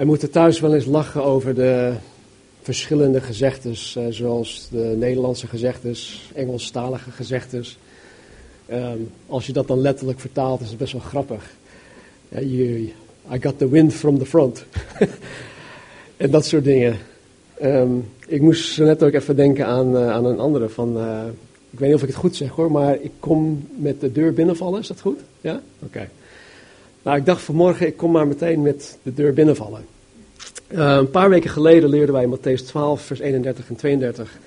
Wij moeten thuis wel eens lachen over de verschillende gezegdes, eh, zoals de Nederlandse gezegdes, Engelstalige gezegdes. Ehm, als je dat dan letterlijk vertaalt, is het best wel grappig. You, I got the wind from the front. en dat soort dingen. Ehm, ik moest net ook even denken aan, eh, aan een andere van, eh, ik weet niet of ik het goed zeg hoor, maar ik kom met de deur binnenvallen, is dat goed? Ja? Oké. Nou, ik dacht vanmorgen, ik kom maar meteen met de deur binnenvallen. Uh, een paar weken geleden leerden wij in Matthäus 12, vers 31 en 32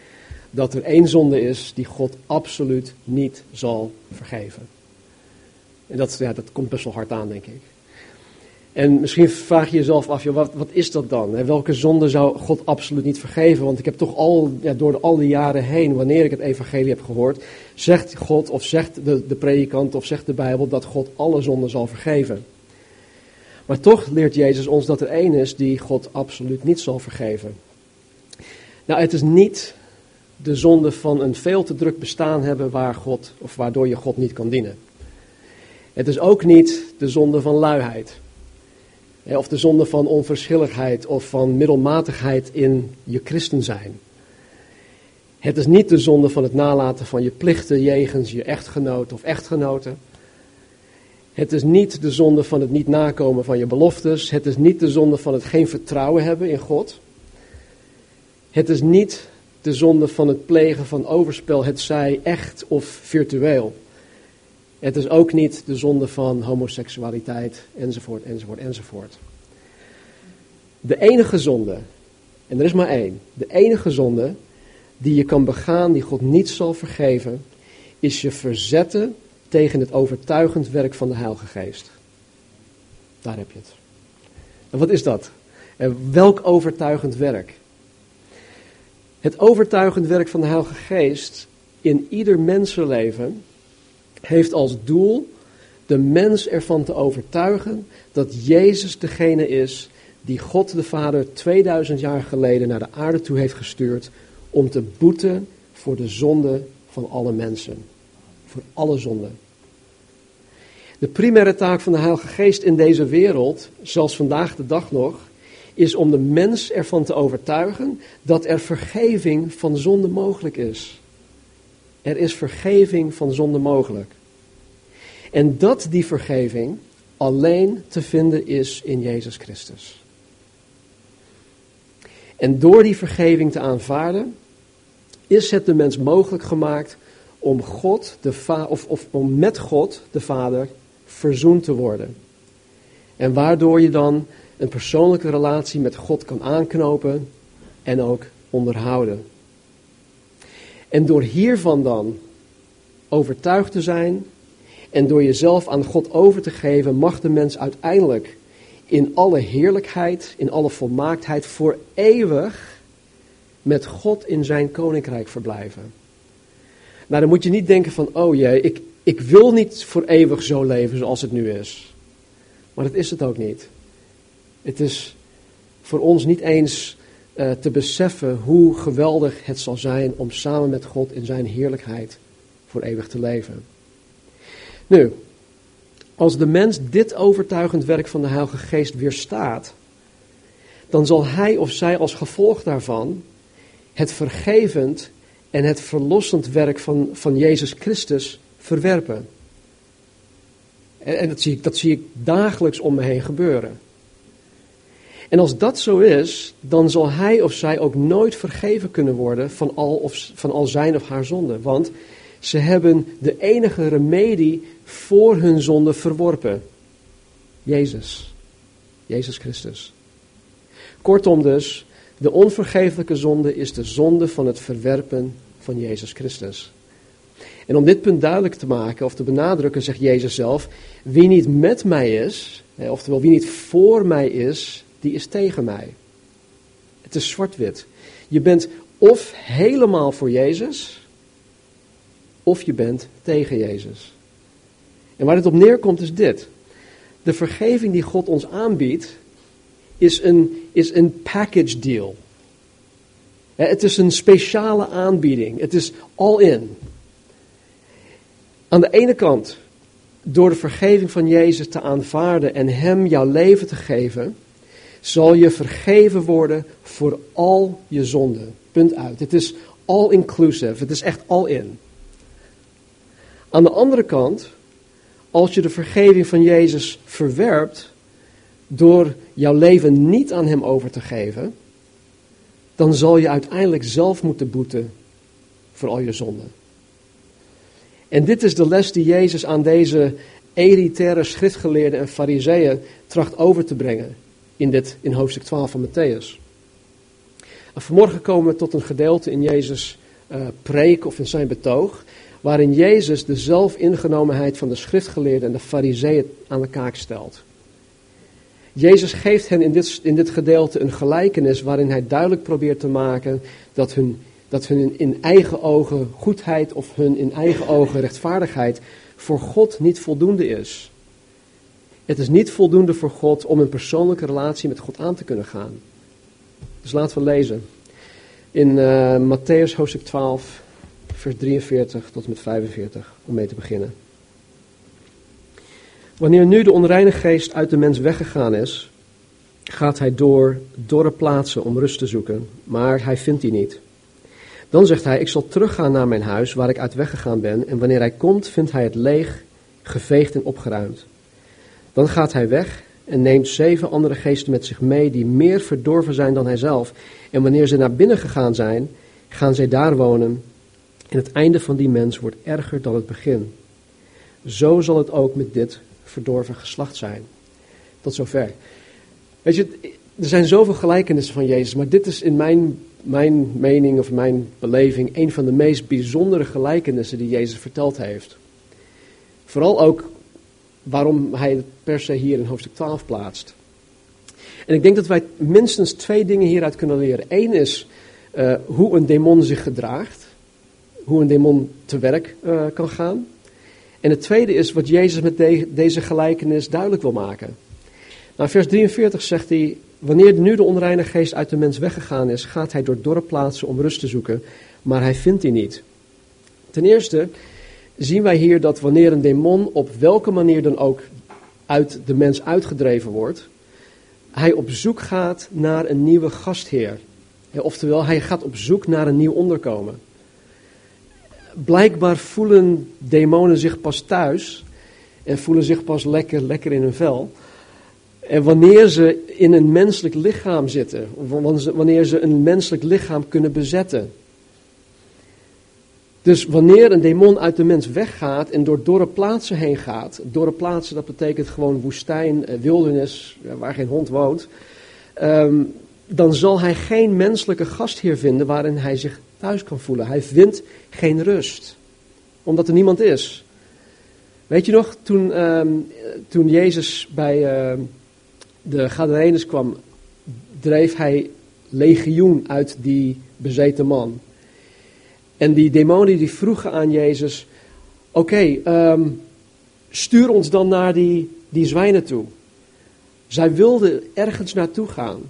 dat er één zonde is die God absoluut niet zal vergeven. En dat, ja, dat komt best wel hard aan, denk ik. En misschien vraag je jezelf af, joh, wat, wat is dat dan? Welke zonde zou God absoluut niet vergeven? Want ik heb toch al, ja, door al die jaren heen, wanneer ik het evangelie heb gehoord, zegt God of zegt de, de predikant of zegt de Bijbel dat God alle zonden zal vergeven. Maar toch leert Jezus ons dat er één is die God absoluut niet zal vergeven. Nou, het is niet de zonde van een veel te druk bestaan hebben waar God, of waardoor je God niet kan dienen. Het is ook niet de zonde van luiheid. Of de zonde van onverschilligheid of van middelmatigheid in je christen zijn. Het is niet de zonde van het nalaten van je plichten jegens je echtgenoot of echtgenoten. Het is niet de zonde van het niet nakomen van je beloftes. Het is niet de zonde van het geen vertrouwen hebben in God. Het is niet de zonde van het plegen van overspel, het zij echt of virtueel. Het is ook niet de zonde van homoseksualiteit, enzovoort, enzovoort, enzovoort. De enige zonde, en er is maar één, de enige zonde die je kan begaan, die God niet zal vergeven, is je verzetten tegen het overtuigend werk van de Heilige Geest. Daar heb je het. En wat is dat? En welk overtuigend werk? Het overtuigend werk van de Heilige Geest in ieder mensenleven heeft als doel de mens ervan te overtuigen dat Jezus degene is die God de Vader 2000 jaar geleden naar de aarde toe heeft gestuurd om te boeten voor de zonde van alle mensen. Voor alle zonden. De primaire taak van de Heilige Geest in deze wereld, zelfs vandaag de dag nog, is om de mens ervan te overtuigen dat er vergeving van zonde mogelijk is. Er is vergeving van zonde mogelijk. En dat die vergeving alleen te vinden is in Jezus Christus. En door die vergeving te aanvaarden, is het de mens mogelijk gemaakt om, God, de of, of om met God, de Vader, verzoend te worden. En waardoor je dan een persoonlijke relatie met God kan aanknopen en ook onderhouden. En door hiervan dan overtuigd te zijn en door jezelf aan God over te geven, mag de mens uiteindelijk in alle heerlijkheid, in alle volmaaktheid voor eeuwig met God in zijn koninkrijk verblijven. Nou, dan moet je niet denken van, oh jee, ik, ik wil niet voor eeuwig zo leven zoals het nu is. Maar dat is het ook niet. Het is voor ons niet eens uh, te beseffen hoe geweldig het zal zijn om samen met God in zijn heerlijkheid voor eeuwig te leven. Nu, als de mens dit overtuigend werk van de Heilige Geest weerstaat, dan zal hij of zij als gevolg daarvan het vergevend en het verlossend werk van, van Jezus Christus verwerpen. En, en dat, zie ik, dat zie ik dagelijks om me heen gebeuren. En als dat zo is, dan zal hij of zij ook nooit vergeven kunnen worden van al, of, van al zijn of haar zonde. Want ze hebben de enige remedie voor hun zonde verworpen. Jezus. Jezus Christus. Kortom dus, de onvergeeflijke zonde is de zonde van het verwerpen van Jezus Christus. En om dit punt duidelijk te maken of te benadrukken, zegt Jezus zelf: Wie niet met mij is, oftewel wie niet voor mij is, die is tegen mij. Het is zwart-wit. Je bent of helemaal voor Jezus, of je bent tegen Jezus. En waar het op neerkomt is dit. De vergeving die God ons aanbiedt, is een, is een package deal. Het is een speciale aanbieding. Het is all in. Aan de ene kant, door de vergeving van Jezus te aanvaarden en Hem jouw leven te geven, zal je vergeven worden voor al je zonden. Punt uit. Het is all inclusive. Het is echt all in. Aan de andere kant, als je de vergeving van Jezus verwerpt door jouw leven niet aan Hem over te geven, dan zal je uiteindelijk zelf moeten boeten voor al je zonden. En dit is de les die Jezus aan deze elitaire schriftgeleerden en fariseeën tracht over te brengen in, dit, in hoofdstuk 12 van Matthäus. En vanmorgen komen we tot een gedeelte in Jezus' uh, preek of in zijn betoog, waarin Jezus de zelfingenomenheid van de schriftgeleerden en de fariseeën aan de kaak stelt. Jezus geeft hen in dit, in dit gedeelte een gelijkenis waarin hij duidelijk probeert te maken dat hun, dat hun in eigen ogen goedheid of hun in eigen ogen rechtvaardigheid voor God niet voldoende is. Het is niet voldoende voor God om een persoonlijke relatie met God aan te kunnen gaan. Dus laten we lezen. In uh, Matthäus hoofdstuk 12, vers 43 tot en met 45, om mee te beginnen. Wanneer nu de onreine geest uit de mens weggegaan is, gaat hij door dorre plaatsen om rust te zoeken, maar hij vindt die niet. Dan zegt hij, ik zal teruggaan naar mijn huis waar ik uit weggegaan ben, en wanneer hij komt, vindt hij het leeg, geveegd en opgeruimd. Dan gaat hij weg en neemt zeven andere geesten met zich mee die meer verdorven zijn dan hijzelf. En wanneer ze naar binnen gegaan zijn, gaan zij daar wonen. En het einde van die mens wordt erger dan het begin. Zo zal het ook met dit verdorven geslacht zijn. Tot zover. Weet je, er zijn zoveel gelijkenissen van Jezus, maar dit is in mijn, mijn mening of mijn beleving een van de meest bijzondere gelijkenissen die Jezus verteld heeft. Vooral ook waarom hij het per se hier in hoofdstuk 12 plaatst. En ik denk dat wij minstens twee dingen hieruit kunnen leren. Eén is uh, hoe een demon zich gedraagt, hoe een demon te werk uh, kan gaan. En het tweede is wat Jezus met de, deze gelijkenis duidelijk wil maken. Nou, vers 43 zegt hij, wanneer nu de onreine geest uit de mens weggegaan is, gaat hij door dorre plaatsen om rust te zoeken, maar hij vindt die niet. Ten eerste zien wij hier dat wanneer een demon op welke manier dan ook uit de mens uitgedreven wordt, hij op zoek gaat naar een nieuwe gastheer. Oftewel, hij gaat op zoek naar een nieuw onderkomen. Blijkbaar voelen demonen zich pas thuis en voelen zich pas lekker, lekker in hun vel. En wanneer ze in een menselijk lichaam zitten, wanneer ze een menselijk lichaam kunnen bezetten. Dus wanneer een demon uit de mens weggaat en door dorre plaatsen heen gaat, dorre plaatsen dat betekent gewoon woestijn, eh, wildernis, waar geen hond woont, ehm, dan zal hij geen menselijke gastheer vinden waarin hij zich thuis kan voelen. Hij vindt geen rust, omdat er niemand is. Weet je nog, toen, ehm, toen Jezus bij uh, de Gadarenes kwam, dreef hij legioen uit die bezeten man. En die demonen die vroegen aan Jezus, oké, ehm, stuur ons dan naar die, die zwijnen toe. Zij wilden ergens naartoe gaan.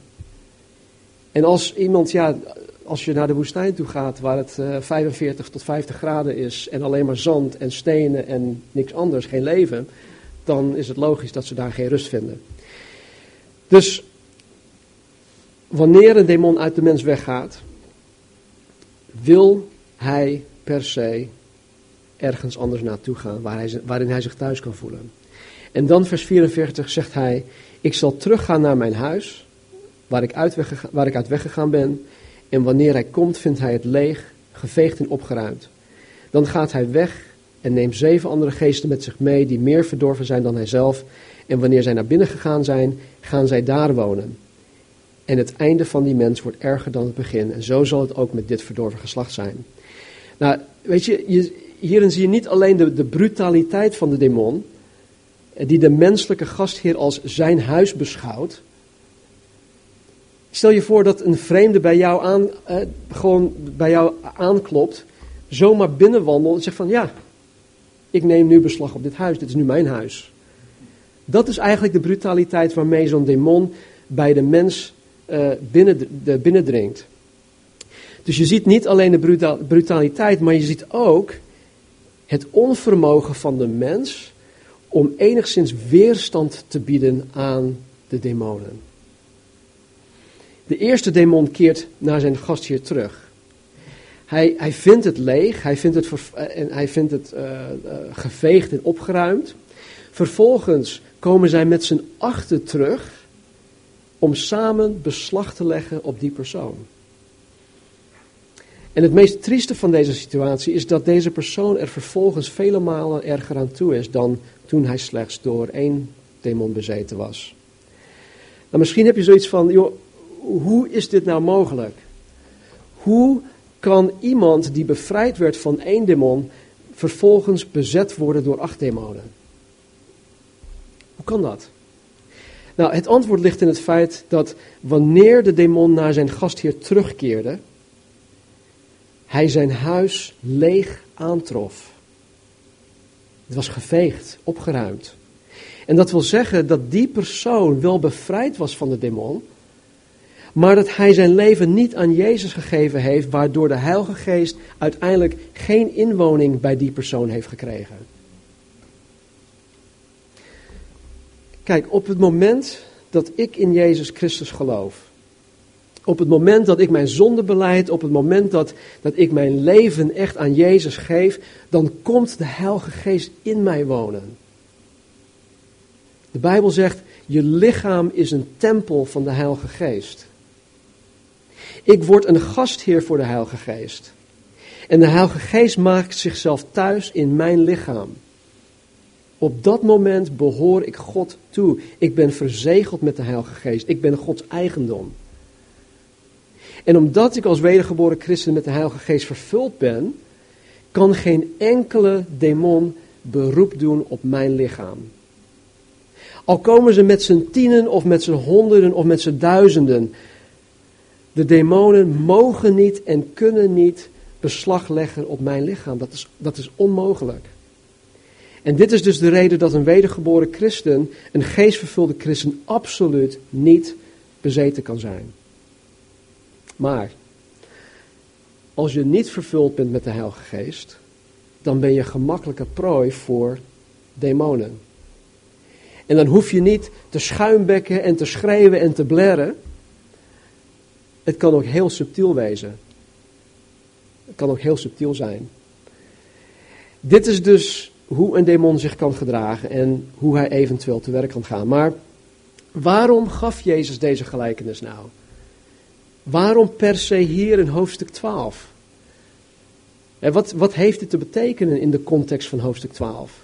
En als iemand, ja, als je naar de woestijn toe gaat waar het uh, eh, 45 tot 50 graden is en alleen maar zand en stenen en niks anders, geen leven, dan is het logisch dat ze daar geen rust vinden. Dus wanneer een demon uit de mens weggaat, wil hij per se ergens anders naartoe gaan waar hij, waarin hij zich thuis kan voelen. En dan vers 44 zegt hij, ik zal teruggaan naar mijn huis, waar ik, uit weggegaan, waar ik uit weggegaan ben. En wanneer hij komt, vindt hij het leeg, geveegd en opgeruimd. Dan gaat hij weg en neemt zeven andere geesten met zich mee, die meer verdorven zijn dan hijzelf. En wanneer zij naar binnen gegaan zijn, gaan zij daar wonen. En het einde van die mens wordt erger dan het begin. En zo zal het ook met dit verdorven geslacht zijn. Nou, weet je, hierin zie je niet alleen de, brutaliteit van de demon, eh, die de menselijke gastheer als zijn huis beschouwt. Stel je voor dat een vreemde bij jou aan, eh, gewoon bij jou aanklopt, zomaar binnenwandelt en zegt van ja, ik neem nu beslag op dit huis, dit is nu mijn huis. Dat is eigenlijk de brutaliteit waarmee zo'n demon bij de mens binnen, de, binnendringt. Dus je ziet niet alleen de brutaliteit, maar je ziet ook het onvermogen van de mens om enigszins weerstand te bieden aan de demonen. De eerste demon keert naar zijn gastheer terug. Hij, hij vindt het leeg, hij vindt het, eh, en hij vindt het uh, geveegd en opgeruimd. Vervolgens komen zij met z'n achter terug om samen beslag te leggen op die persoon. En het meest trieste van deze situatie is dat deze persoon er vervolgens vele malen erger aan toe is dan toen hij slechts door één demon bezeten was. Nou, misschien heb je zoiets van, joh, hoe is dit nou mogelijk? Hoe kan iemand die bevrijd werd van één demon vervolgens bezet worden door acht demonen? Hoe kan dat? Nou, het antwoord ligt in het feit dat wanneer de demon naar zijn gastheer terugkeerde, hij zijn huis leeg aantrof. Het was geveegd, opgeruimd. En dat wil zeggen dat die persoon wel bevrijd was van de demon, maar dat hij zijn leven niet aan Jezus gegeven heeft, waardoor de Heilige Geest uiteindelijk geen inwoning bij die persoon heeft gekregen. Kijk, op het moment dat ik in Jezus Christus geloof, op het moment dat ik mijn zonde beleid, op het moment dat, dat ik mijn leven echt aan Jezus geef, dan komt de Heilige Geest in mij wonen. De Bijbel zegt, je lichaam is een tempel van de Heilige Geest. Ik word een gastheer voor de Heilige Geest. En de Heilige Geest maakt zichzelf thuis in mijn lichaam. Op dat moment behoor ik God toe. Ik ben verzegeld met de Heilige Geest. Ik ben Gods eigendom. En omdat ik als wedergeboren christen met de Heilige Geest vervuld ben, kan geen enkele demon beroep doen op mijn lichaam. Al komen ze met z'n tienen of met z'n honderden of met z'n duizenden. De demonen mogen niet en kunnen niet beslag leggen op mijn lichaam. Dat is, dat is onmogelijk. En dit is dus de reden dat een wedergeboren christen, een geestvervulde christen, absoluut niet bezeten kan zijn. Maar als je niet vervuld bent met de Heilige Geest, dan ben je gemakkelijke prooi voor demonen. En dan hoef je niet te schuimbekken en te schreeuwen en te blerren. Het kan ook heel subtiel wezen. Het kan ook heel subtiel zijn. Dit is dus hoe een demon zich kan gedragen en hoe hij eventueel te werk kan gaan. Maar waarom gaf Jezus deze gelijkenis nou? Waarom per se hier in hoofdstuk 12? En wat, wat heeft dit te betekenen in de context van hoofdstuk 12?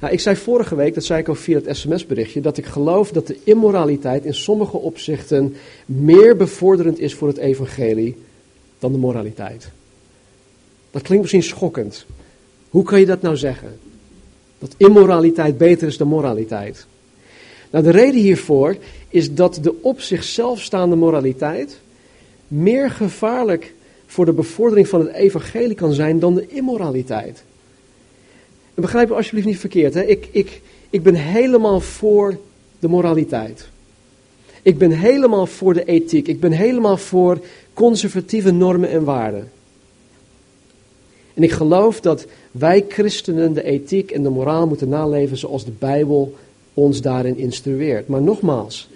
Nou, ik zei vorige week, dat zei ik ook via het sms-berichtje, dat ik geloof dat de immoraliteit in sommige opzichten meer bevorderend is voor het evangelie dan de moraliteit. Dat klinkt misschien schokkend. Hoe kan je dat nou zeggen? Dat immoraliteit beter is dan moraliteit. Nou, de reden hiervoor is dat de op zichzelf staande moraliteit meer gevaarlijk voor de bevordering van het evangelie kan zijn dan de immoraliteit. En begrijp me alsjeblieft niet verkeerd. Hè? Ik, ik, ik ben helemaal voor de moraliteit. Ik ben helemaal voor de ethiek. Ik ben helemaal voor conservatieve normen en waarden. En ik geloof dat wij christenen de ethiek en de moraal moeten naleven zoals de Bijbel ons daarin instrueert. Maar nogmaals,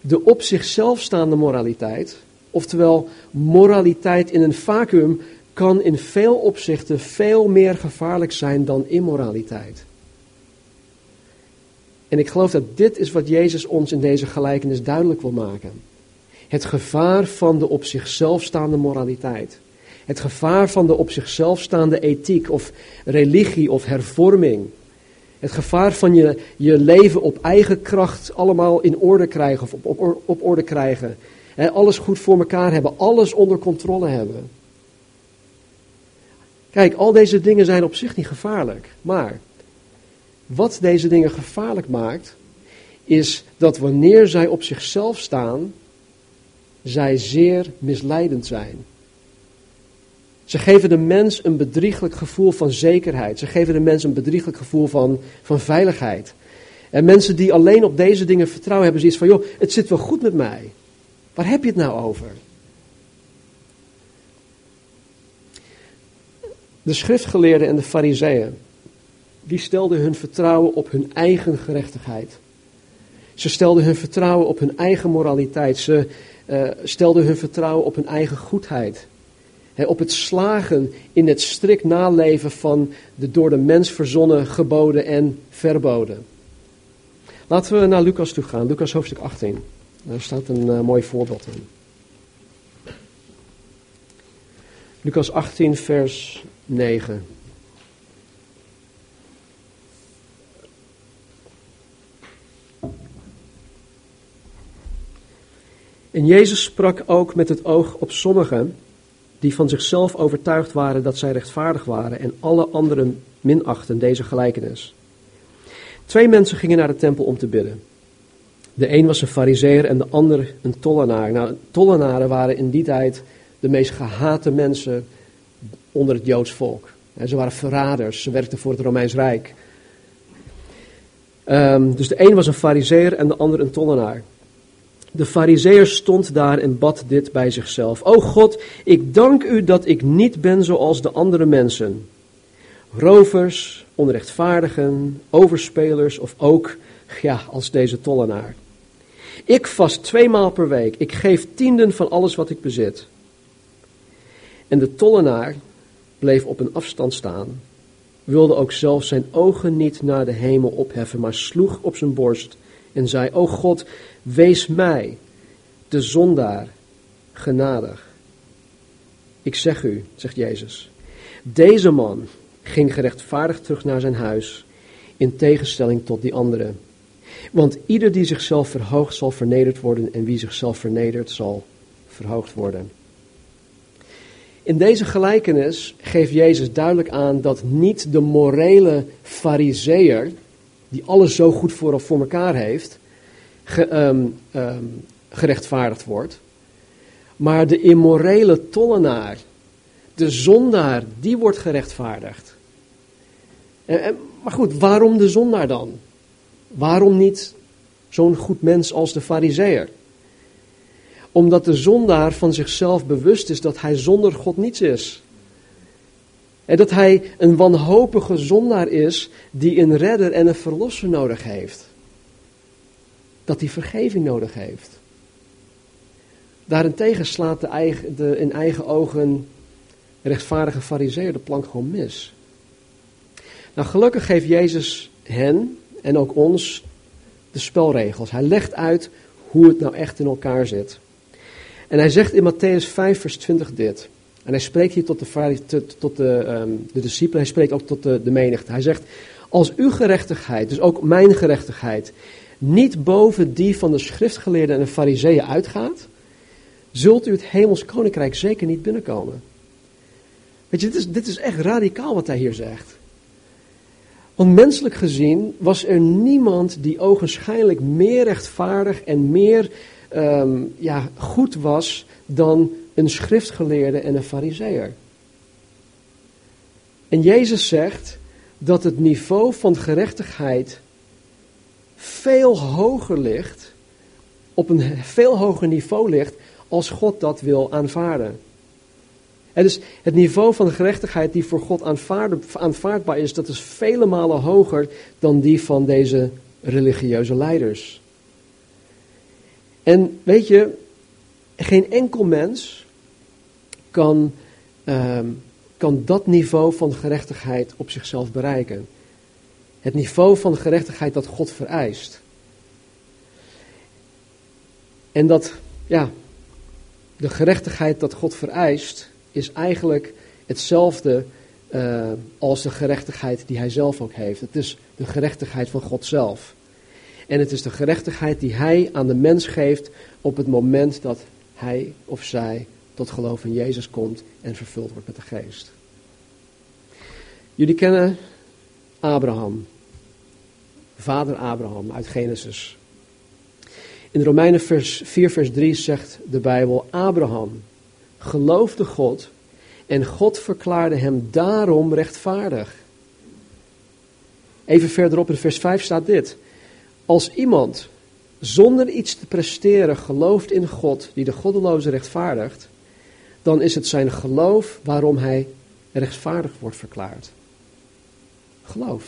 de op zichzelf staande moraliteit, oftewel moraliteit in een vacuüm, kan in veel opzichten veel meer gevaarlijk zijn dan immoraliteit. En ik geloof dat dit is wat Jezus ons in deze gelijkenis duidelijk wil maken. Het gevaar van de op zichzelf staande moraliteit. Het gevaar van de op zichzelf staande ethiek of religie of hervorming. Het gevaar van je, je leven op eigen kracht allemaal in orde krijgen of op, op, op orde krijgen. alles goed voor elkaar hebben, alles onder controle hebben. Kijk, al deze dingen zijn op zich niet gevaarlijk. Maar wat deze dingen gevaarlijk maakt, is dat wanneer zij op zichzelf staan, zij zeer misleidend zijn. Ze geven de mens een bedrieglijk gevoel van zekerheid. Ze geven de mens een bedrieglijk gevoel van, van veiligheid. En mensen die alleen op deze dingen vertrouwen hebben zoiets van, joh, het zit wel goed met mij. Waar heb je het nou over? De schriftgeleerden en de fariseeën, die stelden hun vertrouwen op hun eigen gerechtigheid. Ze stelden hun vertrouwen op hun eigen moraliteit. Ze uh, stelden hun vertrouwen op hun eigen goedheid. Op het slagen in het strikt naleven van de door de mens verzonnen geboden en verboden. Laten we naar Lucas toe gaan, Lucas hoofdstuk 18. Daar staat een uh, mooi voorbeeld in. Lucas 18, vers 9. En Jezus sprak ook met het oog op sommigen die van zichzelf overtuigd waren dat zij rechtvaardig waren en alle anderen minachten deze gelijkenis. Twee mensen gingen naar de tempel om te bidden. De een was een fariseer en de ander een tollenaar. Nou, tollenaren waren in die tijd de meest gehate mensen onder het Joods volk. ze waren verraders, ze werkten voor het Romeins Rijk. Um, dus de een was een fariseer en de ander een tollenaar. De fariseer stond daar en bad dit bij zichzelf. O God, ik dank u dat ik niet ben zoals de andere mensen. Rovers, onrechtvaardigen, overspelers of ook, ja, als deze tollenaar. Ik vast twee maal per week. Ik geef tienden van alles wat ik bezit. En de tollenaar bleef op een afstand staan, wilde ook zelf zijn ogen niet naar de hemel opheffen, maar sloeg op zijn borst en zei, O God, wees mij, de zondaar, genadig. Ik zeg u, zegt Jezus, deze man ging gerechtvaardigd terug naar zijn huis, in tegenstelling tot die anderen. Want ieder die zichzelf verhoogt zal vernederd worden en wie zichzelf vernedert zal verhoogd worden. In deze gelijkenis geeft Jezus duidelijk aan dat niet de morele fariseer, die alles zo goed voor, voor elkaar heeft, ge, um, gerechtvaardigd wordt, maar de immorele tollenaar, de zondaar, die wordt gerechtvaardigd. En, maar goed, waarom de zondaar dan? Waarom niet zo'n goed mens als de fariseer? Omdat de zondaar van zichzelf bewust is dat hij zonder God niets is. En dat hij een wanhopige zondaar is die een redder en een verlosser nodig heeft. Dat hij vergeving nodig heeft. Daarentegen slaat de, eigen, de in eigen ogen rechtvaardige fariseer de plank gewoon mis. Nou, gelukkig geeft Jezus hen en ook ons de spelregels. Hij legt uit hoe het nou echt in elkaar zit. En hij zegt in Matthäus 5, vers 20 dit. En hij spreekt hier tot de, tot de, um, de discipelen, hij spreekt ook tot de, de menigte. Hij zegt, als uw gerechtigheid, dus ook mijn gerechtigheid, niet boven die van de schriftgeleerden en de fariseeën uitgaat, zult u het hemels koninkrijk zeker niet binnenkomen. Weet je, dit is, dit is echt radicaal wat hij hier zegt. Want menselijk gezien was er niemand die ogenschijnlijk meer rechtvaardig en meer um, ja, goed was dan een schriftgeleerde en een fariseer. En Jezus zegt dat het niveau van gerechtigheid veel hoger ligt, op een veel hoger niveau ligt, als God dat wil aanvaarden. En dus het niveau van gerechtigheid die voor God aanvaardbaar is, dat is vele malen hoger dan die van deze religieuze leiders. En weet je, geen enkel mens kan, ehm, kan dat niveau van gerechtigheid op zichzelf bereiken. Het niveau van gerechtigheid dat God vereist. En dat, ja, de gerechtigheid dat God vereist, is eigenlijk hetzelfde uh, als de gerechtigheid die hij zelf ook heeft. Het is de gerechtigheid van God zelf. En het is de gerechtigheid die hij aan de mens geeft op het moment dat hij of zij tot geloof in Jezus komt en vervuld wordt met de geest. Jullie kennen Abraham, vader Abraham uit Genesis. In Romeinen 4 vers 3 zegt de Bijbel, Abraham geloofde God en God verklaarde hem daarom rechtvaardig. Even verderop in vers 5 staat dit. Als iemand zonder iets te presteren gelooft in God, die de goddeloze rechtvaardigt, dan is het zijn geloof waarom hij rechtvaardig wordt verklaard. Geloof.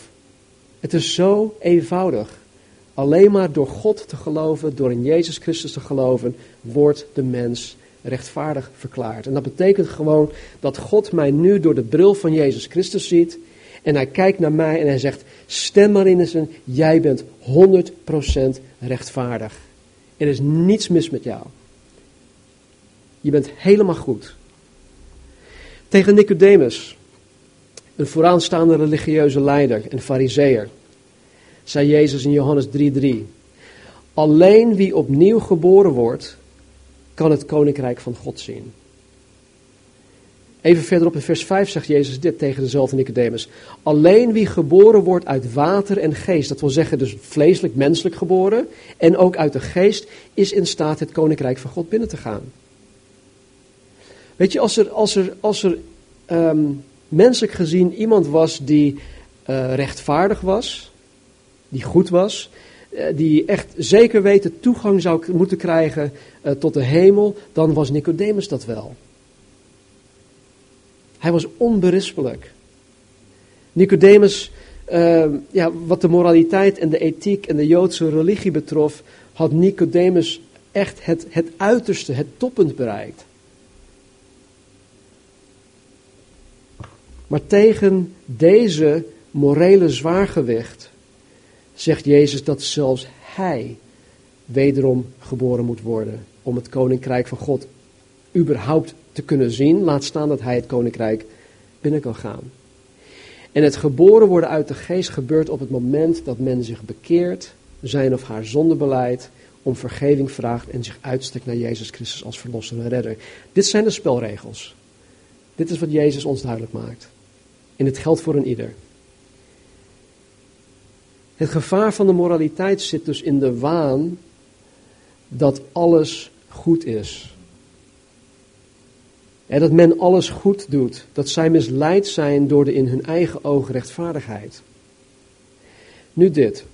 Het is zo eenvoudig Alleen maar door God te geloven, door in Jezus Christus te geloven, wordt de mens rechtvaardig verklaard. En dat betekent gewoon dat God mij nu door de bril van Jezus Christus ziet. En hij kijkt naar mij en hij zegt: Stem maar in zijn, jij bent 100% rechtvaardig. Er is niets mis met jou. Je bent helemaal goed. Tegen Nicodemus, een vooraanstaande religieuze leider en fariseer, zei Jezus in Johannes 3:3: Alleen wie opnieuw geboren wordt, kan het koninkrijk van God zien. Even verderop in vers 5 zegt Jezus dit tegen dezelfde Nicodemus. Alleen wie geboren wordt uit water en geest, dat wil zeggen dus vleeselijk, menselijk geboren, en ook uit de geest, is in staat het koninkrijk van God binnen te gaan. Weet je, als er, als er, als er um, menselijk gezien iemand was die uh, rechtvaardig was, die goed was, uh, die echt zeker weten toegang zou moeten krijgen uh, tot de hemel, dan was Nicodemus dat wel. Hij was onberispelijk. Nicodemus, ja, wat de moraliteit en de ethiek en de Joodse religie betrof, had Nicodemus echt het, het uiterste, het toppunt bereikt. Maar tegen deze morele zwaargewicht zegt Jezus dat zelfs hij wederom geboren moet worden om het koninkrijk van God überhaupt te kunnen zien, laat staan dat hij het koninkrijk binnen kan gaan. En het geboren worden uit de geest gebeurt op het moment dat men zich bekeert, zijn of haar zonde beleidt, om vergeving vraagt en zich uitstrekt naar Jezus Christus als verlosser en redder. Dit zijn de spelregels. Dit is wat Jezus ons duidelijk maakt. En het geldt voor een ieder. Het gevaar van de moraliteit zit dus in de waan dat alles goed is. En dat men alles goed doet. Dat zij misleid zijn door de in hun eigen ogen rechtvaardigheid. Nu dit.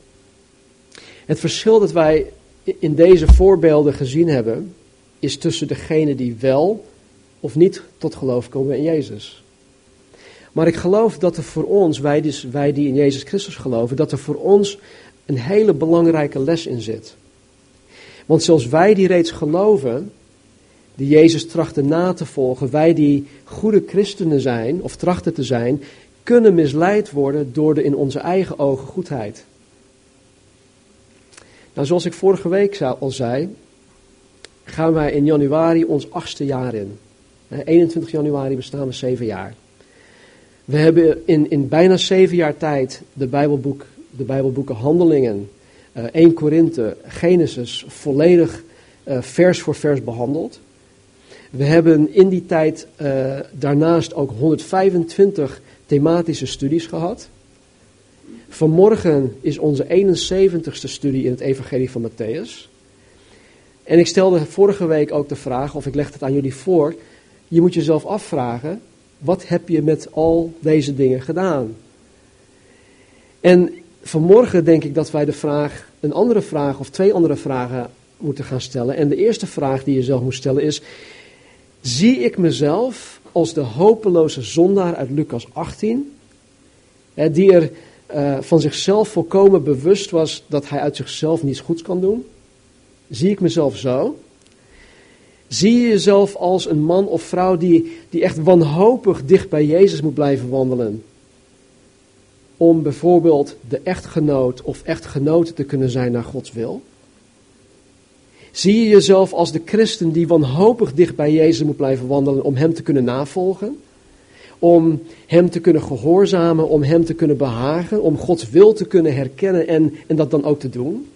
Het verschil dat wij in deze voorbeelden gezien hebben, is tussen degene die wel of niet tot geloof komen in Jezus. Maar ik geloof dat er voor ons, wij, dus, wij die in Jezus Christus geloven, dat er voor ons een hele belangrijke les in zit. Want zelfs wij die reeds geloven, die Jezus trachten na te volgen, wij die goede christenen zijn, of trachten te zijn, kunnen misleid worden door de in onze eigen ogen goedheid. Nou, zoals ik vorige week al zei, gaan wij in januari ons achtste jaar in. 21 januari bestaan we zeven jaar. We hebben in, in bijna zeven jaar tijd de, Bijbelboek, de Bijbelboeken Handelingen, uh, 1 Korinthe, Genesis volledig uh, vers voor vers behandeld. We hebben in die tijd uh, daarnaast ook 125 thematische studies gehad. Vanmorgen is onze 71ste studie in het Evangelie van Matthäus. En ik stelde vorige week ook de vraag, of ik leg het aan jullie voor. Je moet jezelf afvragen: wat heb je met al deze dingen gedaan? En vanmorgen denk ik dat wij de vraag, een andere vraag of twee andere vragen moeten gaan stellen. En de eerste vraag die je zelf moet stellen is: zie ik mezelf als de hopeloze zondaar uit Lucas 18, die er uh, van zichzelf volkomen bewust was dat hij uit zichzelf niets goeds kan doen? Zie ik mezelf zo? Zie je jezelf als een man of vrouw die, die echt wanhopig dicht bij Jezus moet blijven wandelen? Om bijvoorbeeld de echtgenoot of echtgenote te kunnen zijn naar Gods wil? Zie je jezelf als de christen die wanhopig dicht bij Jezus moet blijven wandelen om Hem te kunnen navolgen? Om Hem te kunnen gehoorzamen, om Hem te kunnen behagen, om Gods wil te kunnen herkennen en, en dat dan ook te doen?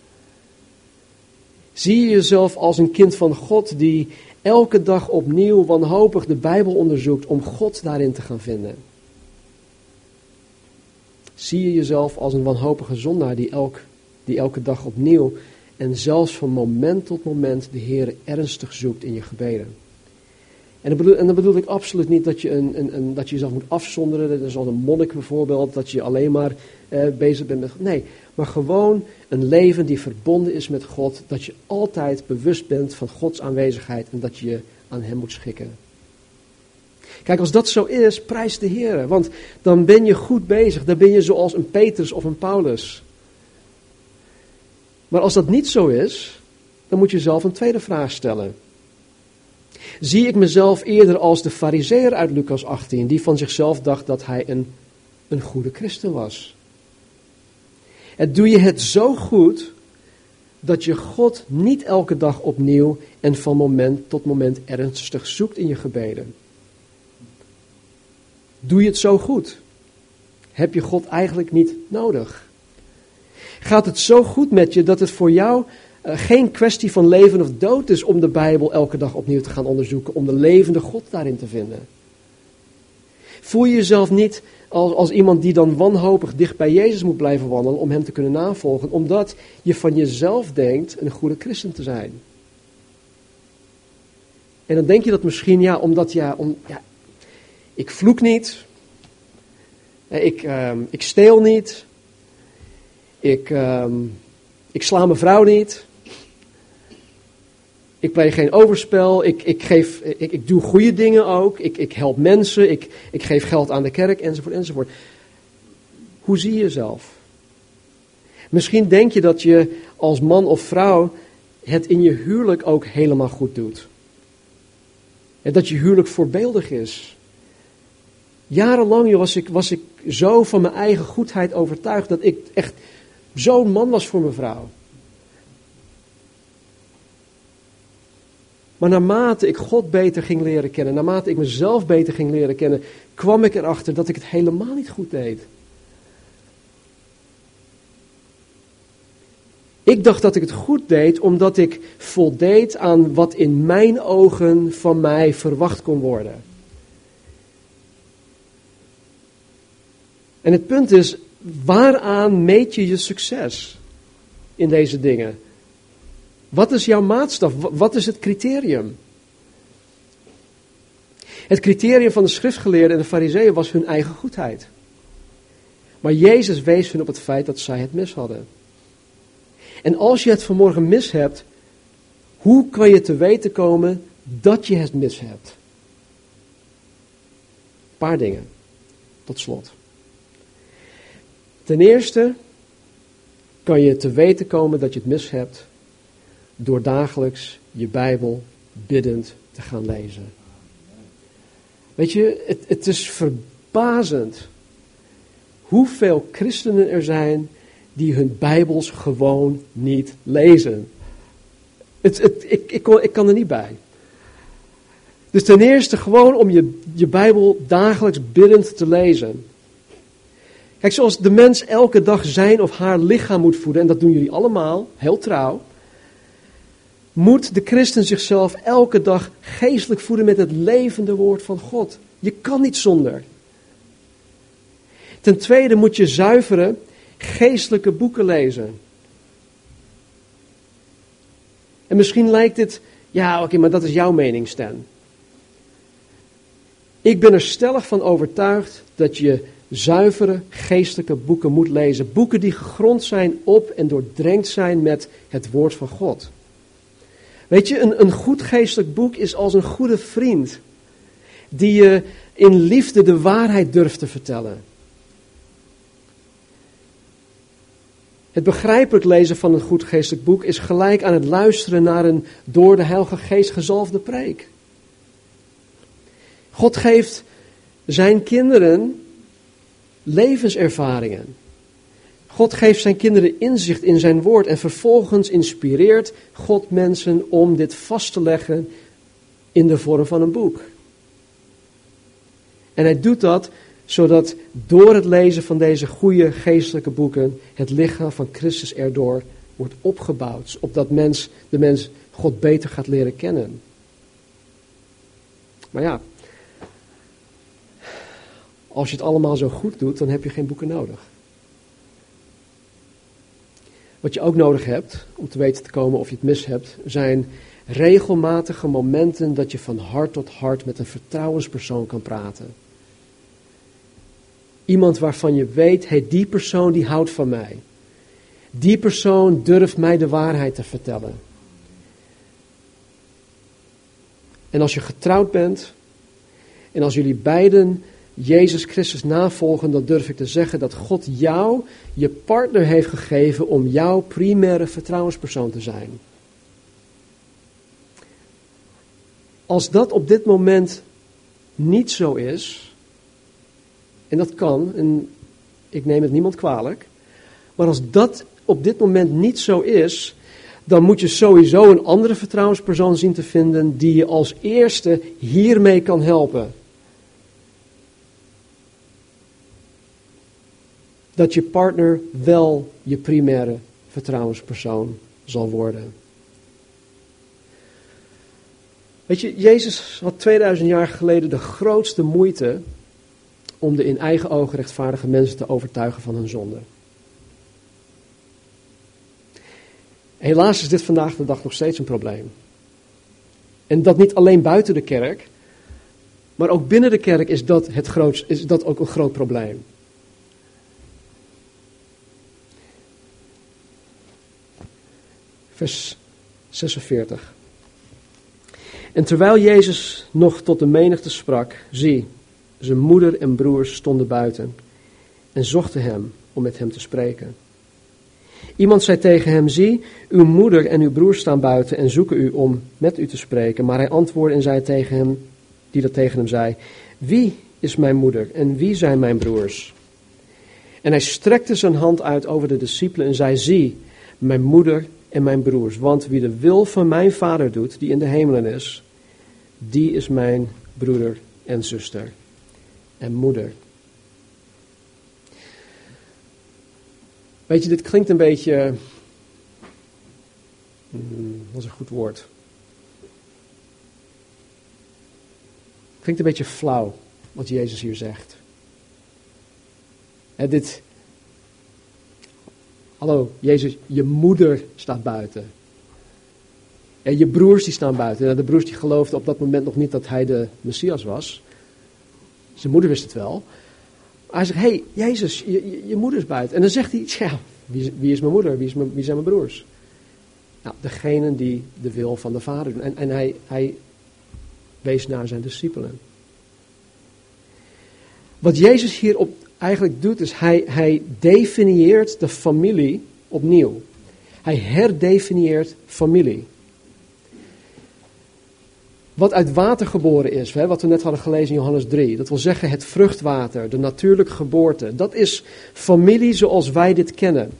Zie je jezelf als een kind van God die elke dag opnieuw wanhopig de Bijbel onderzoekt om God daarin te gaan vinden? Zie je jezelf als een wanhopige zondaar die, elk, die elke dag opnieuw en zelfs van moment tot moment de Heer ernstig zoekt in je gebeden? En dan, bedoel, bedoel ik absoluut niet dat je, een, een, dat je jezelf moet afzonderen. Zoals een monnik bijvoorbeeld, dat je alleen maar eh, bezig bent met. Nee, maar gewoon een leven die verbonden is met God. Dat je altijd bewust bent van Gods aanwezigheid en dat je je aan Hem moet schikken. Kijk, als dat zo is, prijs de Heer. Want dan ben je goed bezig. Dan ben je zoals een Petrus of een Paulus. Maar als dat niet zo is, dan moet je zelf een tweede vraag stellen. Zie ik mezelf eerder als de fariseer uit Lucas 18, die van zichzelf dacht dat hij een, een goede christen was? En doe je het zo goed dat je God niet elke dag opnieuw en van moment tot moment ernstig zoekt in je gebeden? Doe je het zo goed? Heb je God eigenlijk niet nodig? Gaat het zo goed met je dat het voor jou uh, geen kwestie van leven of dood is om de Bijbel elke dag opnieuw te gaan onderzoeken, om de levende God daarin te vinden? Voel je jezelf niet als, als iemand die dan wanhopig dicht bij Jezus moet blijven wandelen om hem te kunnen navolgen, omdat je van jezelf denkt een goede christen te zijn? En dan denk je dat misschien, ja, omdat ja, om, ja ik vloek niet, ik, uh, ik steel niet, ik, uh, ik sla mijn vrouw niet. Ik pleeg geen overspel. Ik, ik, geef, ik, ik doe goede dingen ook. Ik, ik help mensen. Ik, ik geef geld aan de kerk, enzovoort, enzovoort. Hoe zie je jezelf? Misschien denk je dat je als man of vrouw het in je huwelijk ook helemaal goed doet. En dat je huwelijk voorbeeldig is. Jarenlang was ik, was ik zo van mijn eigen goedheid overtuigd dat ik echt zo'n man was voor mijn vrouw. Maar naarmate ik God beter ging leren kennen, naarmate ik mezelf beter ging leren kennen, kwam ik erachter dat ik het helemaal niet goed deed. Ik dacht dat ik het goed deed omdat ik voldeed aan wat in mijn ogen van mij verwacht kon worden. En het punt is, waaraan meet je je succes in deze dingen? Wat is jouw maatstaf? Wat is het criterium? Het criterium van de schriftgeleerden en de fariseeën was hun eigen goedheid. Maar Jezus wees hun op het feit dat zij het mis hadden. En als je het vanmorgen mis hebt, hoe kan je te weten komen dat je het mis hebt? Een paar dingen, tot slot. Ten eerste kan je te weten komen dat je het mis hebt door dagelijks je Bijbel biddend te gaan lezen. Weet je, het, het is verbazend hoeveel christenen er zijn die hun Bijbels gewoon niet lezen. Het, het, ik, ik, ik kan er niet bij. Dus ten eerste gewoon om je, je Bijbel dagelijks biddend te lezen. Kijk, zoals de mens elke dag zijn of haar lichaam moet voeden, en dat doen jullie allemaal, heel trouw, moet de christen zichzelf elke dag geestelijk voeden met het levende woord van God. Je kan niet zonder. Ten tweede moet je zuivere geestelijke boeken lezen. En misschien lijkt dit, ja oké, maar dat is jouw mening, Stan. Ik ben er stellig van overtuigd dat je zuivere geestelijke boeken moet lezen. Boeken die gegrond zijn op en doordrenkt zijn met het woord van God. Weet je, een, een goed geestelijk boek is als een goede vriend. Die je in liefde de waarheid durft te vertellen. Het begrijpelijk lezen van een goed geestelijk boek is gelijk aan het luisteren naar een door de Heilige Geest gezalfde preek. God geeft zijn kinderen levenservaringen. God geeft zijn kinderen inzicht in zijn woord en vervolgens inspireert God mensen om dit vast te leggen in de vorm van een boek. En hij doet dat zodat door het lezen van deze goede geestelijke boeken het lichaam van Christus erdoor wordt opgebouwd, opdat mens, de mens God beter gaat leren kennen. Maar ja, als je het allemaal zo goed doet, dan heb je geen boeken nodig. Wat je ook nodig hebt om te weten te komen of je het mis hebt, zijn regelmatige momenten dat je van hart tot hart met een vertrouwenspersoon kan praten. Iemand waarvan je weet, hey, die persoon die houdt van mij. Die persoon durft mij de waarheid te vertellen. En als je getrouwd bent en als jullie beiden Jezus Christus navolgen, dan durf ik te zeggen dat God jou je partner heeft gegeven om jouw primaire vertrouwenspersoon te zijn. Als dat op dit moment niet zo is, en dat kan, en ik neem het niemand kwalijk, maar als dat op dit moment niet zo is, dan moet je sowieso een andere vertrouwenspersoon zien te vinden die je als eerste hiermee kan helpen. Dat je partner wel je primaire vertrouwenspersoon zal worden. Weet je, Jezus had 2000 jaar geleden de grootste moeite om de in eigen ogen rechtvaardige mensen te overtuigen van hun zonde. Helaas is dit vandaag de dag nog steeds een probleem. En dat niet alleen buiten de kerk, maar ook binnen de kerk is dat, het groot, is dat ook een groot probleem. Vers 46. En terwijl Jezus nog tot de menigte sprak, zie, zijn moeder en broers stonden buiten en zochten hem om met hem te spreken. Iemand zei tegen hem: Zie, uw moeder en uw broer staan buiten en zoeken u om met u te spreken. Maar hij antwoordde en zei tegen hem, die dat tegen hem zei: Wie is mijn moeder en wie zijn mijn broers? En hij strekte zijn hand uit over de discipelen en zei: Zie, mijn moeder en mijn broers. Want wie de wil van mijn vader doet, die in de hemelen is, die is mijn broeder en zuster en moeder. Weet je, dit klinkt een beetje. Hmm, wat is een goed woord? Klinkt een beetje flauw wat Jezus hier zegt. He, dit. Hallo, Jezus, je moeder staat buiten. En je broers die staan buiten. En de broers die geloofden op dat moment nog niet dat hij de Messias was. Zijn moeder wist het wel. Hij zegt, hé, hey, Jezus, je, je, moeder is buiten. En dan zegt hij, ja, wie, wie is mijn moeder? Wie, is mijn, wie zijn mijn broers? Nou, degene die de wil van de vader doen. En, en hij, hij wees naar zijn discipelen. Wat Jezus hier op eigenlijk doet, is hij, hij definieert de familie opnieuw. Hij herdefinieert familie wat uit water geboren is, wat we net hadden gelezen in Johannes 3. Dat wil zeggen het vruchtwater, de natuurlijke geboorte. Dat is familie zoals wij dit kennen.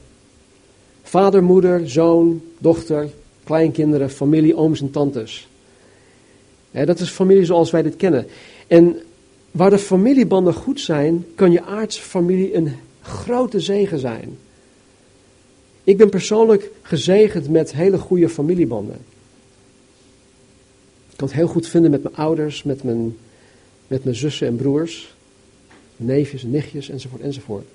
Vader, moeder, zoon, dochter, kleinkinderen, familie, ooms en tantes. dat is familie zoals wij dit kennen. En waar de familiebanden goed zijn, kan je aardse familie een grote zegen zijn. Ik ben persoonlijk gezegend met hele goede familiebanden. Ik kan het heel goed vinden met mijn ouders, met mijn, met mijn zussen en broers, neefjes en nichtjes enzovoort enzovoort.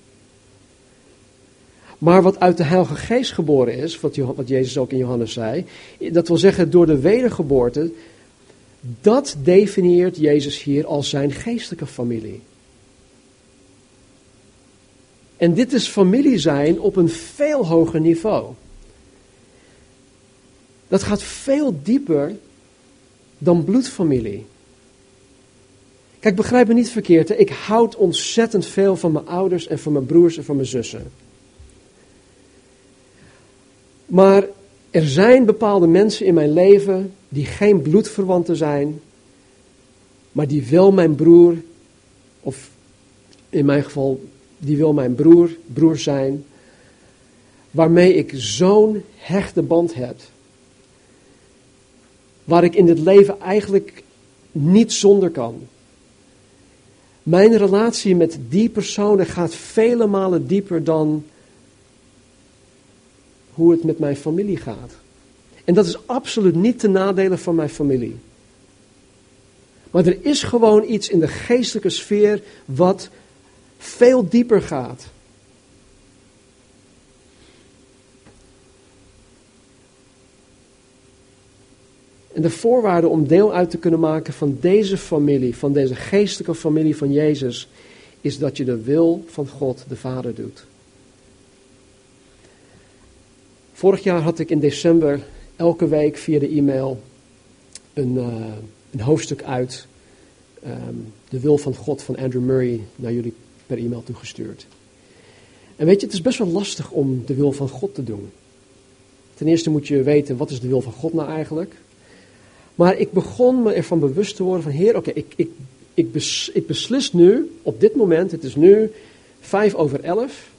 Maar wat uit de Heilige Geest geboren is, wat, Jezus ook in Johannes zei, dat wil zeggen door de wedergeboorte, dat definieert Jezus hier als zijn geestelijke familie. En dit is familie zijn op een veel hoger niveau. Dat gaat veel dieper dan bloedfamilie. Kijk, begrijp me niet verkeerd. Hè? Ik houd ontzettend veel van mijn ouders en van mijn broers en van mijn zussen. Maar er zijn bepaalde mensen in mijn leven die geen bloedverwanten zijn, maar die wel mijn broer, of in mijn geval, die wil mijn broer, broer zijn, waarmee ik zo'n hechte band heb waar ik in dit leven eigenlijk niet zonder kan. Mijn relatie met die personen gaat vele malen dieper dan hoe het met mijn familie gaat. En dat is absoluut niet ten nadele van mijn familie. Maar er is gewoon iets in de geestelijke sfeer wat veel dieper gaat. En de voorwaarde om deel uit te kunnen maken van deze familie, van deze geestelijke familie van Jezus, is dat je de wil van God, de Vader, doet. Vorig jaar had ik in december elke week via de e-mail een, uh, een hoofdstuk uit ehm, de wil van God van Andrew Murray naar jullie per e-mail toegestuurd. En weet je, het is best wel lastig om de wil van God te doen. Ten eerste moet je weten, wat is de wil van God nou eigenlijk? Maar ik begon me ervan bewust te worden van, heer, oké, ik, ik, ik, ik beslis nu, op dit moment, het is nu vijf over elf,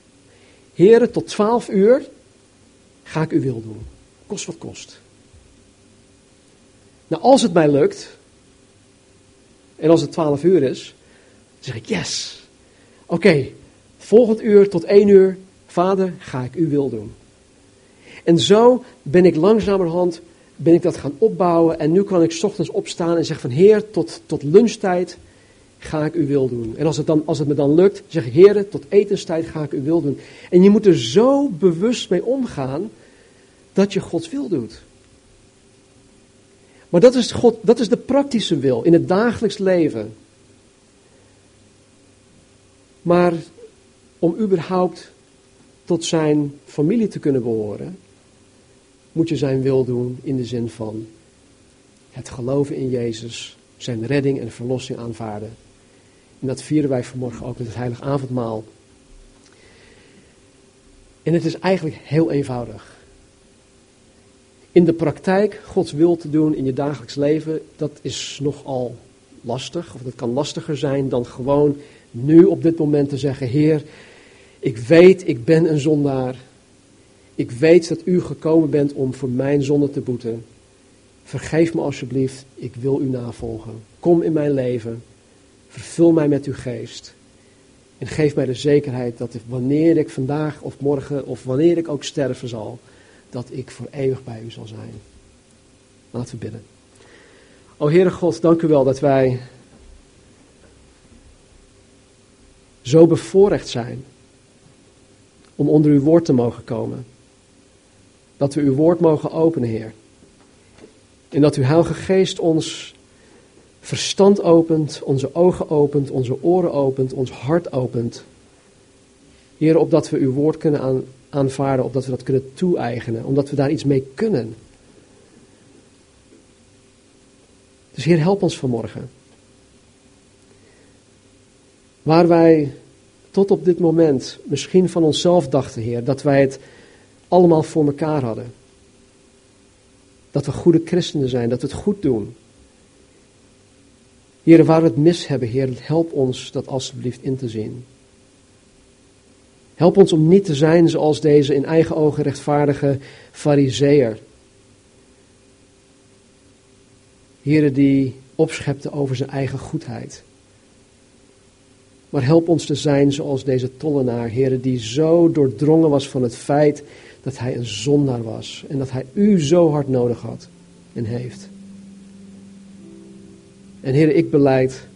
heren, tot twaalf uur ga ik uw wil doen. Kost wat kost. Nou, als het mij lukt, en als het twaalf uur is, zeg ik yes. Oké, volgend uur tot één uur, vader, ga ik uw wil doen. En zo ben ik langzamerhand ben ik dat gaan opbouwen en nu kan ik ochtends opstaan en zeggen van Heer, tot, tot lunchtijd ga ik uw wil doen. En als het, dan, als het me dan lukt, zeg ik Heer, tot etenstijd ga ik uw wil doen. En je moet er zo bewust mee omgaan dat je Gods wil doet. Maar dat is, God, dat is de praktische wil in het dagelijks leven. Maar om überhaupt tot zijn familie te kunnen behoren, moet je zijn wil doen in de zin van het geloven in Jezus, zijn redding en verlossing aanvaarden. En dat vieren wij vanmorgen ook met het heilig avondmaal. En het is eigenlijk heel eenvoudig. In de praktijk Gods wil te doen in je dagelijks leven, dat is nogal lastig. Of dat kan lastiger zijn dan gewoon nu op dit moment te zeggen, Heer, ik weet, ik ben een zondaar. Ik weet dat u gekomen bent om voor mijn zonde te boeten. Vergeef me alsjeblieft, ik wil u navolgen. Kom in mijn leven, vervul mij met uw geest. En geef mij de zekerheid dat wanneer ik vandaag of morgen of wanneer ik ook sterven zal, dat ik voor eeuwig bij u zal zijn. Laten we bidden. O Heere God, dank u wel dat wij zo bevoorrecht zijn om onder uw woord te mogen komen. Dat we uw woord mogen openen, Heer. En dat uw Heilige Geest ons verstand opent, onze ogen opent, onze oren opent, ons hart opent. Heer, opdat we uw woord kunnen aan, aanvaarden, opdat we dat kunnen toe-eigenen, omdat we daar iets mee kunnen. Dus Heer, help ons vanmorgen. Waar wij tot op dit moment misschien van onszelf dachten, Heer, dat wij het allemaal voor elkaar hadden. Dat we goede christenen zijn, dat we het goed doen. Heer, waar we het mis hebben, Heer, help ons dat alsjeblieft in te zien. Help ons om niet te zijn zoals deze in eigen ogen rechtvaardige fariseer. Heer, die opschepte over zijn eigen goedheid. Maar help ons te zijn zoals deze tollenaar, Heer, die zo doordrongen was van het feit dat hij een zondaar was en dat hij u zo hard nodig had en heeft. En Heer, ik beleid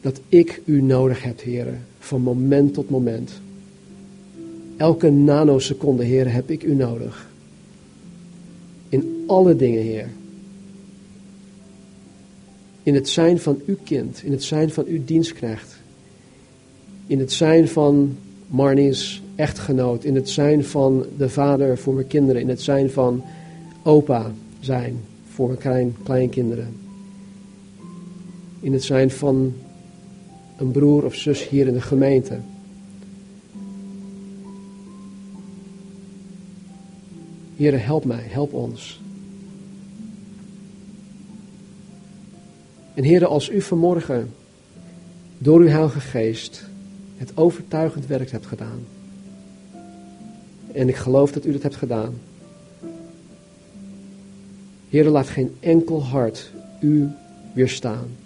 dat ik u nodig heb, Heer, van moment tot moment. Elke nanoseconde, Heer, heb ik u nodig. In alle dingen, Heer. In het zijn van uw kind, in het zijn van uw dienstknecht. In het zijn van Marnie's echtgenoot, in het zijn van de vader voor mijn kinderen, in het zijn van opa zijn voor mijn klein, kleinkinderen. In het zijn van een broer of zus hier in de gemeente. Heer, help mij, help ons. En Heer, als u vanmorgen door uw Heilige Geest het overtuigend werk hebt gedaan. En ik geloof dat u dat hebt gedaan. Heer, laat geen enkel hart u weerstaan.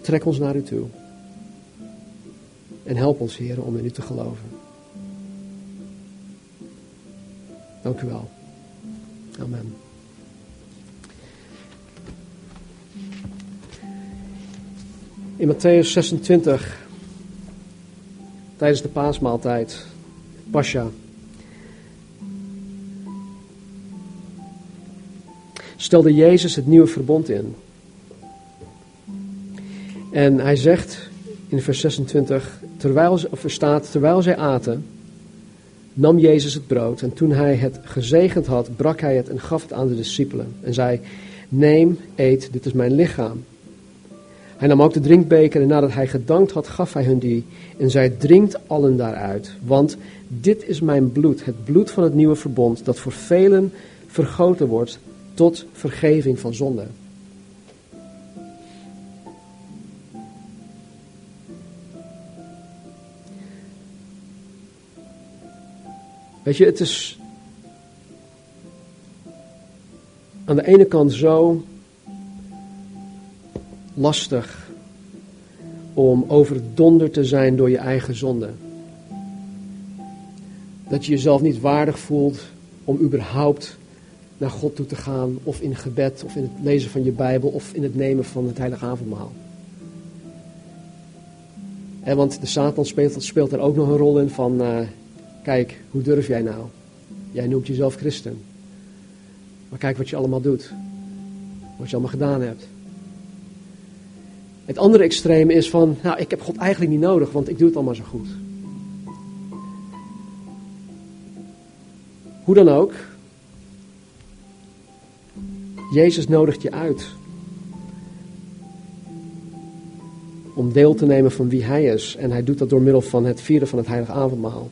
Trek ons naar u toe. En help ons, Heer, om in u te geloven. Dank u wel. Amen. In Matthäus 26, tijdens de paasmaaltijd, Pascha, stelde Jezus het nieuwe verbond in. En hij zegt in vers 26, terwijl, of staat, terwijl zij aten, nam Jezus het brood en toen hij het gezegend had, brak hij het en gaf het aan de discipelen en zei, Neem, eet, dit is mijn lichaam. Hij nam ook de drinkbeker en nadat hij gedankt had, gaf hij hun die. En zij drinkt allen daaruit. Want dit is mijn bloed, het bloed van het nieuwe verbond, dat voor velen vergoten wordt tot vergeving van zonde. Weet je, het is aan de ene kant zo lastig om overdonderd te zijn door je eigen zonde. Dat je jezelf niet waardig voelt om überhaupt naar God toe te gaan, of in gebed, of in het lezen van je Bijbel, of in het nemen van het heilige avondmaal. En want de Satan speelt, speelt er ook nog een rol in van, uh, kijk, hoe durf jij nou? Jij noemt jezelf christen. Maar kijk wat je allemaal doet. Wat je allemaal gedaan hebt. Het andere extreme is van, nou, ik heb God eigenlijk niet nodig, want ik doe het allemaal zo goed. Hoe dan ook, Jezus nodigt je uit om deel te nemen van wie Hij is. En Hij doet dat door middel van het vieren van het heilige avondmaal.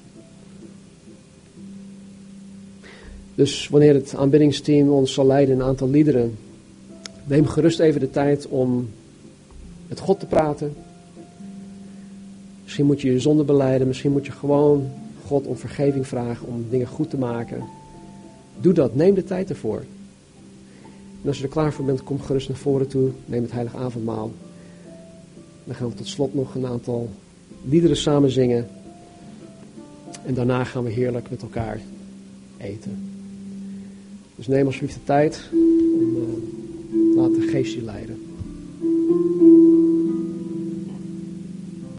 Dus wanneer het aanbiddingsteam ons zal leiden in een aantal liederen, neem gerust even de tijd om met God te praten. Misschien moet je je zonde beleiden, misschien moet je gewoon God om vergeving vragen, om dingen goed te maken. Doe dat, neem de tijd ervoor. En als je er klaar voor bent, kom gerust naar voren toe, neem het heilige avondmaal. Dan gaan we tot slot nog een aantal liederen samen zingen. En daarna gaan we heerlijk met elkaar eten. Dus neem alsjeblieft de tijd en uh, laat de geest je leiden.